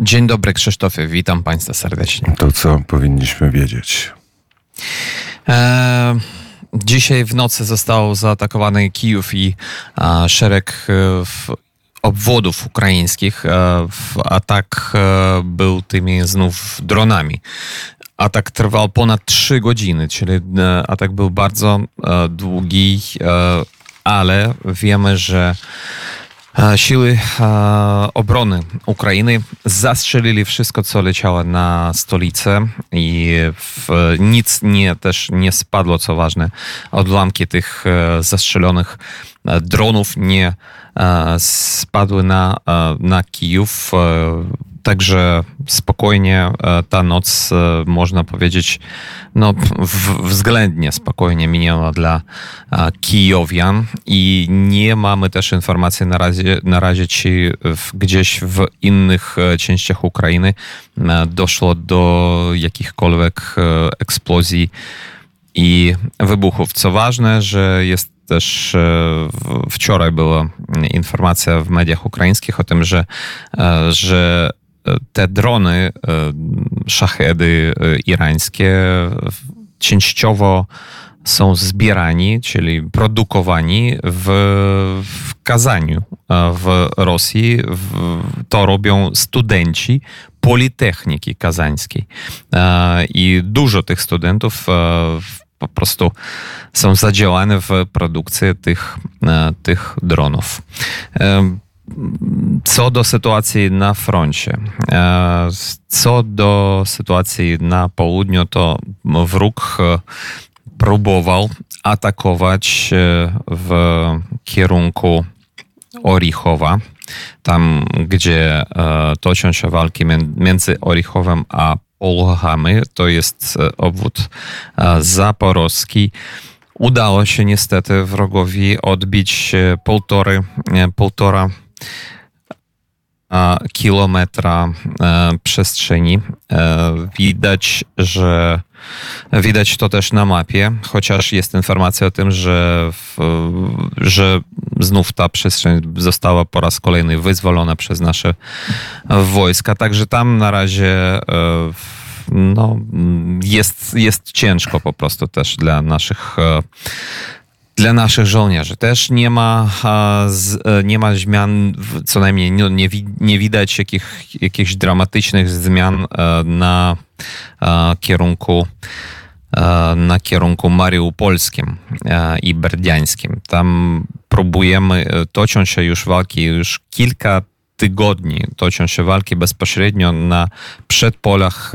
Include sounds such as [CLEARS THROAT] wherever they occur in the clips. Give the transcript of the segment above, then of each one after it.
Dzień dobry, Krzysztofie. Witam Państwa serdecznie. To co powinniśmy wiedzieć? E, dzisiaj w nocy został zaatakowany Kijów i e, szereg e, obwodów ukraińskich. E, atak e, był tymi znów dronami. Atak trwał ponad 3 godziny, czyli atak był bardzo długi, ale wiemy, że Siły obrony Ukrainy zastrzelili wszystko, co leciało na stolicę i nic nie, też nie spadło, co ważne. Odłamki tych zastrzelonych dronów nie spadły na, na Kijów. Także spokojnie ta noc, można powiedzieć, no, względnie spokojnie minęła dla Kijowian i nie mamy też informacji na razie, na razie czy gdzieś w innych częściach Ukrainy doszło do jakichkolwiek eksplozji i wybuchów. Co ważne, że jest też wczoraj była informacja w mediach ukraińskich o tym, że, że te drony, e, szachedy e, irańskie częściowo są zbierani, czyli produkowani w, w Kazaniu, e, w Rosji. To robią studenci Politechniki Kazańskiej. I dużo tych studentów po prostu są zadziałane w produkcji tych, tych dronów. Co do sytuacji na froncie, e, co do sytuacji na południu, to wróg e, próbował atakować e, w kierunku Orichowa, tam gdzie toczą się walki między Orichowem a Polchami, to jest obwód zaporowski. Udało się niestety wrogowi odbić półtory, półtora kilometra e, przestrzeni. E, widać, że widać to też na mapie, chociaż jest informacja o tym, że, że znów ta przestrzeń została po raz kolejny wyzwolona przez nasze wojska. Także tam na razie e, no, jest, jest ciężko po prostu też dla naszych dla naszych żołnierzy. Też nie ma, e, nie ma zmian, co najmniej nie, nie widać jakich, jakichś dramatycznych zmian e, na e, kierunku na kierunku mariupolskim i berdiańskim. Tam próbujemy, toczą się już walki już kilka tygodni toczą się walki bezpośrednio na przedpolach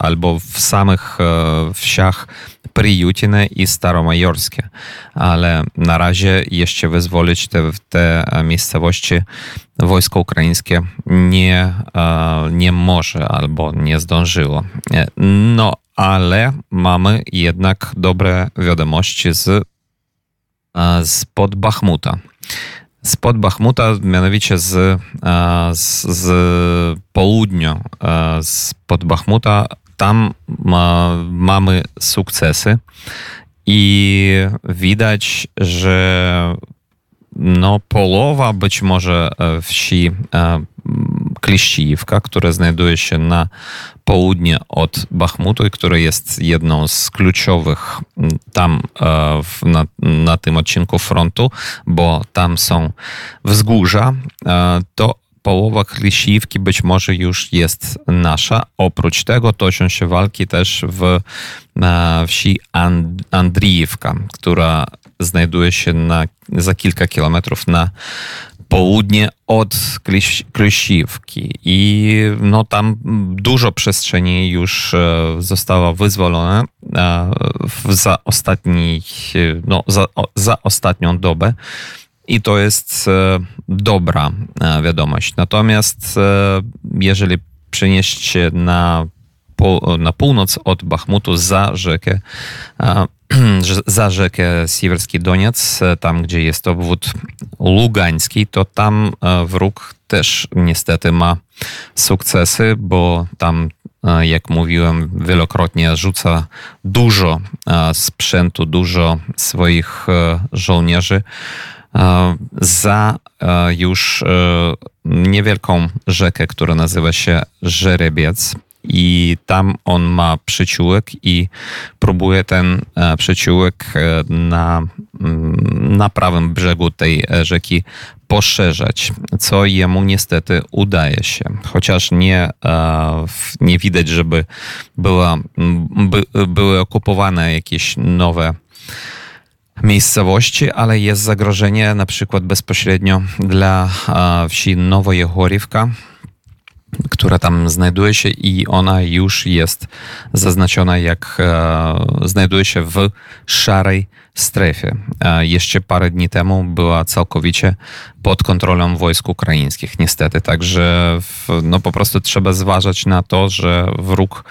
albo w samych wsiach Prijutina i Staromajorskie, ale na razie jeszcze wyzwolić te, te miejscowości wojsko ukraińskie nie, e, nie może albo nie zdążyło. No, ale mamy jednak dobre wiadomości z, e, z pod Bachmuta. E, z południa, spod Bachmuta tam ma, mamy sukcesy i widać, że no, połowa być może e, wsi e, Kliścijówka, które znajduje się na południe od Bachmutu i które jest jedną z kluczowych tam e, w, na, na tym odcinku frontu, bo tam są wzgórza, to połowa Klisiwki być może już jest nasza. Oprócz tego toczą się walki też w wsi And która znajduje się na, za kilka kilometrów na południe od Klisiwki i no tam dużo przestrzeni już e, zostało wyzwolone e, za ostatni, no, za, za ostatnią dobę. I to jest e, dobra e, wiadomość. Natomiast e, jeżeli przenieść się na, na północ od Bachmutu za rzekę, [CLEARS THROAT] za rzekę Siwerski Doniec, tam gdzie jest obwód lugański, to tam wróg też niestety ma sukcesy, bo tam jak mówiłem wielokrotnie, rzuca dużo sprzętu, dużo swoich żołnierzy. Za e, już e, niewielką rzekę, która nazywa się Żerebiec i tam on ma przyciółek i próbuje ten e, przyciółek e, na, mm, na prawym brzegu tej rzeki poszerzać, co jemu niestety udaje się. Chociaż nie, e, nie widać, żeby była, by, były okupowane jakieś nowe miejscowości, ale jest zagrożenie na przykład bezpośrednio dla wsi Nowojechorivka, która tam znajduje się i ona już jest zaznaczona jak e, znajduje się w szarej strefie. E, jeszcze parę dni temu była całkowicie pod kontrolą wojsk ukraińskich, niestety. Także w, no po prostu trzeba zważać na to, że wróg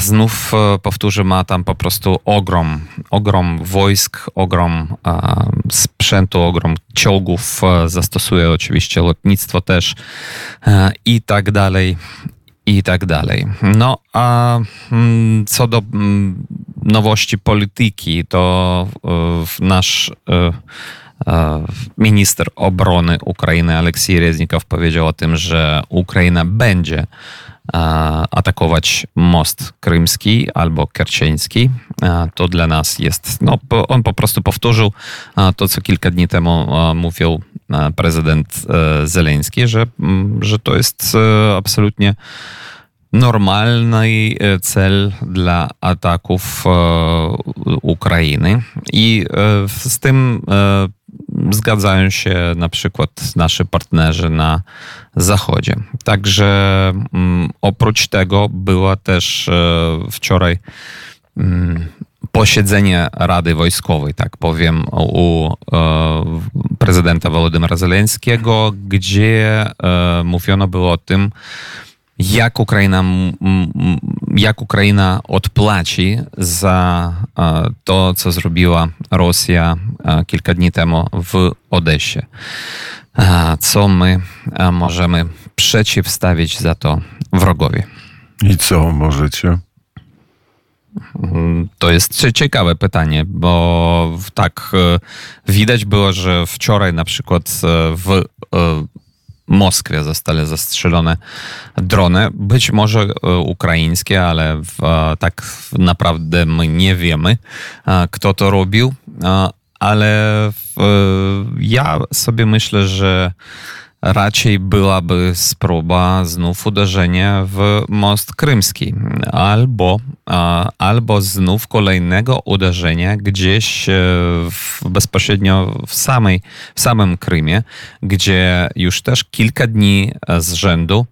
Znów e, powtórzę, ma tam po prostu ogrom, ogrom wojsk, ogrom sprzętu, ogrom czołgów, e, zastosuje oczywiście lotnictwo też e, i tak dalej, i tak dalej. No a mm, co do mm, nowości polityki, to nasz minister obrony Ukrainy Aleksiej Reznikow powiedział o tym, że Ukraina będzie atakować most krymski albo kerczeński. To dla nas jest, no on po prostu powtórzył to, co kilka dni temu mówił prezydent e, Zeleński, że, że to jest e, absolutnie normalny e, cel dla ataków Ukrainy. I z tym zgadzają się na przykład nasi partnerzy na Zachodzie. Także mm, oprócz tego była też e, wczoraj mm, posiedzenie Rady Wojskowej, tak powiem, u e, prezydenta Wolodymyra Zeleńskiego, gdzie e, mówiono było o tym, jak Ukraina, jak Ukraina odpłaci za to, co zrobiła Rosja kilka dni temu w Odesie. Co my możemy przeciwstawić za to wrogowi? I co możecie? To jest ciekawe pytanie, bo tak e, widać było, że wczoraj na przykład e, w e, Moskwie zostały zastrzelone drony, być może ukraińskie, ale w, tak naprawdę my nie wiemy, kto to robił, ale ja sobie myślę, że raczej byłaby spróba znów uderzenia w most krymski, albo, albo znów kolejnego uderzenia gdzieś e, w, bezpośrednio w, samej, w samym Krymie, gdzie już też kilka dni z rzędu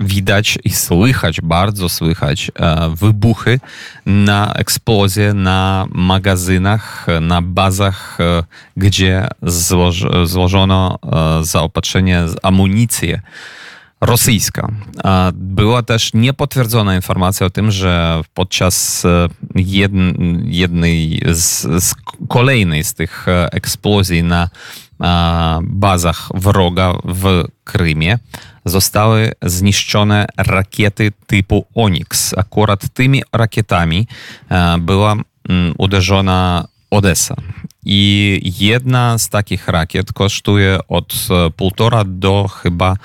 widać i słychać, bardzo słychać e, wybuchy na eksplozje na magazynach, na bazach, e, gdzie złożono zaopatrzenie, amunicję rosyjska. Była też niepotwierdzona informacja o tym, że podczas e, jednej z, z kolejnej z tych eksplozji na bazach wroga w Krymie zostały zniszczone rakiety typu Onyx. Akurat tymi rakietami e, była uderzona Odessa. I jedna z takich rakiet kosztuje od e, półtora do chyba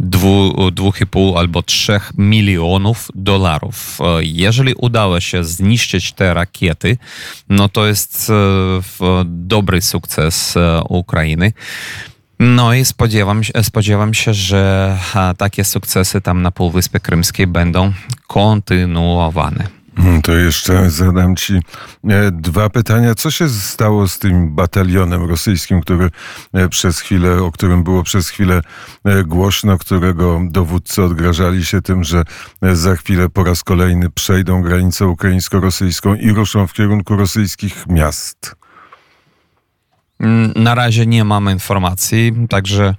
dwu, dwóch i pół albo trzech milionów dolarów. E, jeżeli udało się zniszczyć te rakiety, no to jest dobry sukces Ukrainy. No i spodziewam, spodziewam się, że takie sukcesy tam na Półwyspie Krymskiej będą kontynuowane. Hmm, to jeszcze zadam Ci e, dwa pytania. Co się stało z tym batalionem rosyjskim, który e, przez chwilę, o którym było przez chwilę e, głośno, którego dowódcy odgrażali się tym, że za chwilę po raz kolejny przejdą granicę ukraińsko-rosyjską i ruszą w kierunku rosyjskich miast? Mm, na razie nie mamy informacji, także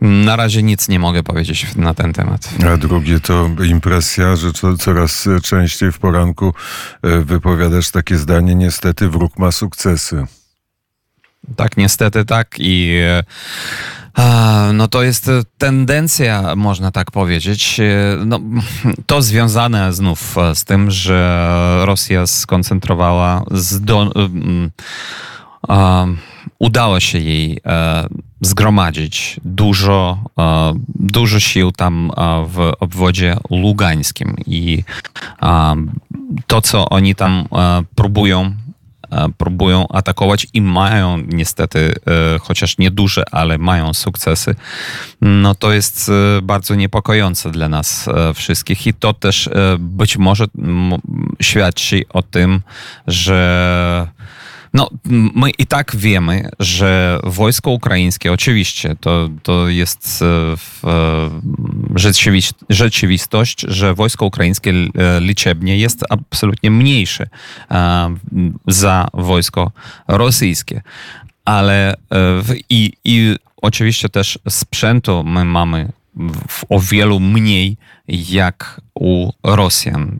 na razie nic nie mogę powiedzieć na ten temat. A drugie to impresja, że co, coraz częściej w poranku e, wypowiadasz takie zdanie, niestety wróg ma sukcesy. Tak, niestety tak i no to jest tendencja, można tak powiedzieć. E, no, to związane znów z tym, że Rosja skoncentrowała z do, udało się jej zgromadzić dużo, dużo sił tam w obwodzie lugańskim i to, co oni tam próbują próbują atakować i mają niestety, chociaż nieduże, ale mają sukcesy, no to jest bardzo niepokojące dla nas wszystkich. I to też być może świadczy o tym, że no, my i tak wiemy, że wojsko ukraińskie, oczywiście, to, to jest rzeczywistość, że wojsko ukraińskie liczebnie jest absolutnie mniejsze za wojsko rosyjskie. Ale i, i oczywiście też sprzętu my mamy o wielu mniej jak u Rosjan.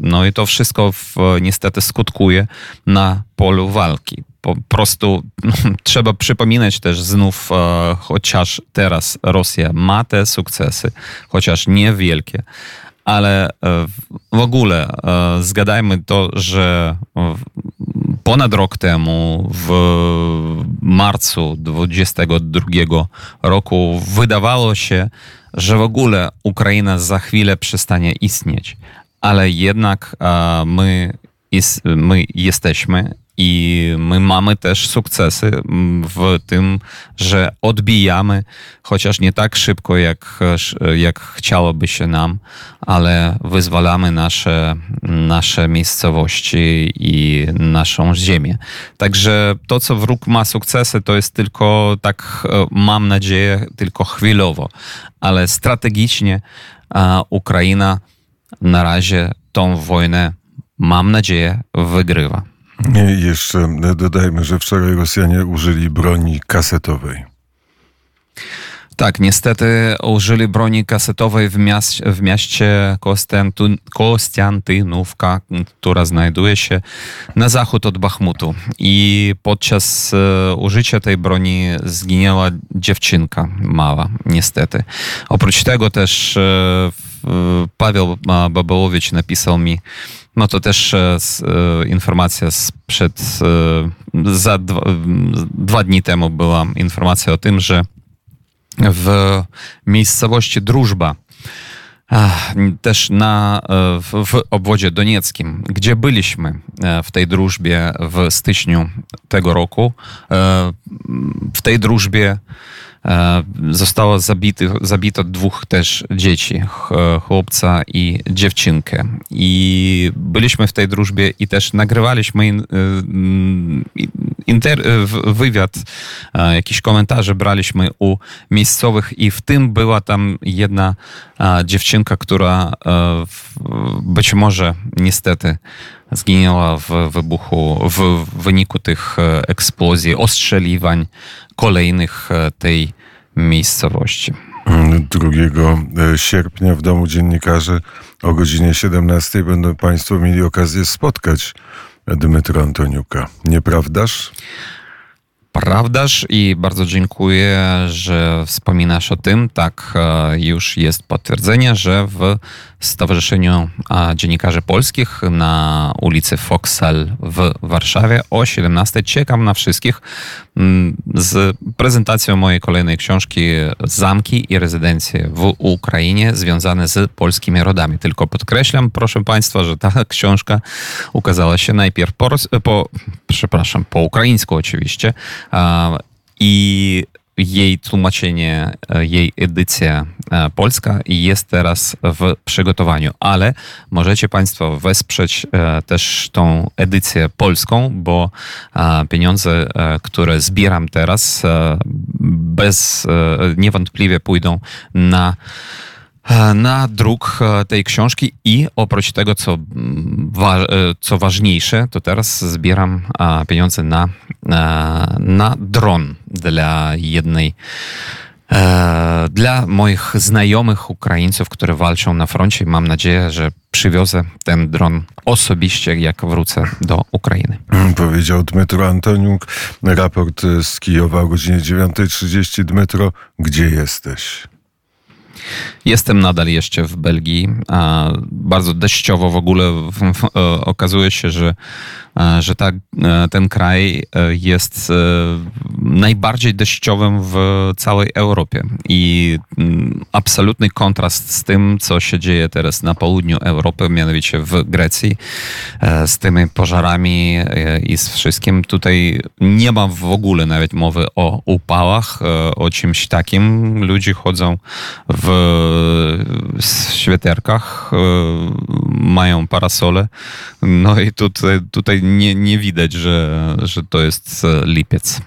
No i to wszystko w, niestety skutkuje na polu walki. Po prostu [LAUGHS] trzeba przypominać też znów, e, chociaż teraz Rosja ma te sukcesy, chociaż niewielkie, ale e, w ogóle e, zgadajmy to, że ponad rok temu, w marcu 2022 roku, wydawało się, że w ogóle Ukraina za chwilę przestanie istnieć. Ale jednak my, my jesteśmy i my mamy też sukcesy w tym, że odbijamy, chociaż nie tak szybko, jak, jak chciałoby się nam, ale wyzwalamy nasze, nasze miejscowości i naszą ziemię. Także to, co wróg ma sukcesy, to jest tylko tak, e, mam nadzieję, tylko chwilowo, ale strategicznie Ukraina na razie tą wojnę, mam nadzieję, wygrywa. Jeszcze dodajmy, że wczoraj Rosjanie użyli broni kasetowej. Tak, niestety użyli broni kasetowej w, miast, w mieście Kostiantynówka, która znajduje się na zachód od Bachmutu. I podczas e, użycia tej broni zginęła dziewczynka mała, niestety. Oprócz tego też e, Paweł Babełowicz napisał mi no to też e, e, informacja sprzed, e, za dwa, dwa dni temu była informacja o tym, że w miejscowości Drużba, też na, w, w obwodzie donieckim, gdzie byliśmy w tej drużbie w styczniu tego roku. W tej drużbie E, zostało zabity, zabito dwóch też dzieci, chłopca i dziewczynkę. I byliśmy w tej drużbie i też nagrywaliśmy e, inter, wywiad, e, jakieś komentarze braliśmy u miejscowych i w tym była tam jedna dziewczynka, która być może niestety zginęła w wybuchu, w wyniku tych eksplozji, ostrzeliwań kolejnych tej miejscowości. 2 e, sierpnia w Domu Dziennikarzy o godzinie 17 będą Państwo mieli okazję spotkać Dmytro Antoniuka. Nieprawdaż? Prawdaż i bardzo dziękuję, że wspominasz o tym. Tak, e, już jest potwierdzenie, że w Stowarzyszeniu Dziennikarzy Polskich na ulicy Foksal w Warszawie o 17. Czekam na wszystkich z prezentacją mojej kolejnej książki Zamki i rezydencje w Ukrainie związane z polskimi rodami. Tylko podkreślam, proszę Państwa, że ta książka ukazała się najpierw po, po przepraszam, po ukraińsku oczywiście i jej tłumaczenie, e, jej edycja e, polska jest teraz w przygotowaniu, ale możecie Państwo wesprzeć e, też tą edycję polską, bo pieniądze, które zbieram teraz, bez niewątpliwie pójdą na na druk tej książki i oprócz tego, co, wa co ważniejsze, to teraz zbieram pieniądze na, na dron dla jednej dla moich znajomych Ukraińców, które walczą na froncie. Mam nadzieję, że przywiozę ten dron osobiście, jak wrócę do Ukrainy. Powiedział Dmytro Antoniuk. Raport z Kijowa o godzinie 9.30. Dmytro, gdzie jesteś? Jestem nadal jeszcze w Belgii. Bardzo deszczowo w ogóle okazuje się, że że ta, ten kraj jest najbardziej deszczowym w całej Europie i mm, absolutny kontrast z tym, co się dzieje teraz na południu Europy, mianowicie w Grecji, z tymi pożarami i z wszystkim. Tutaj nie ma w ogóle nawet mowy o upałach, o czymś takim. Ludzie chodzą w świeterkach, mają parasole, no i tutaj, tutaj nie, nie widać, że, że to jest lipiec.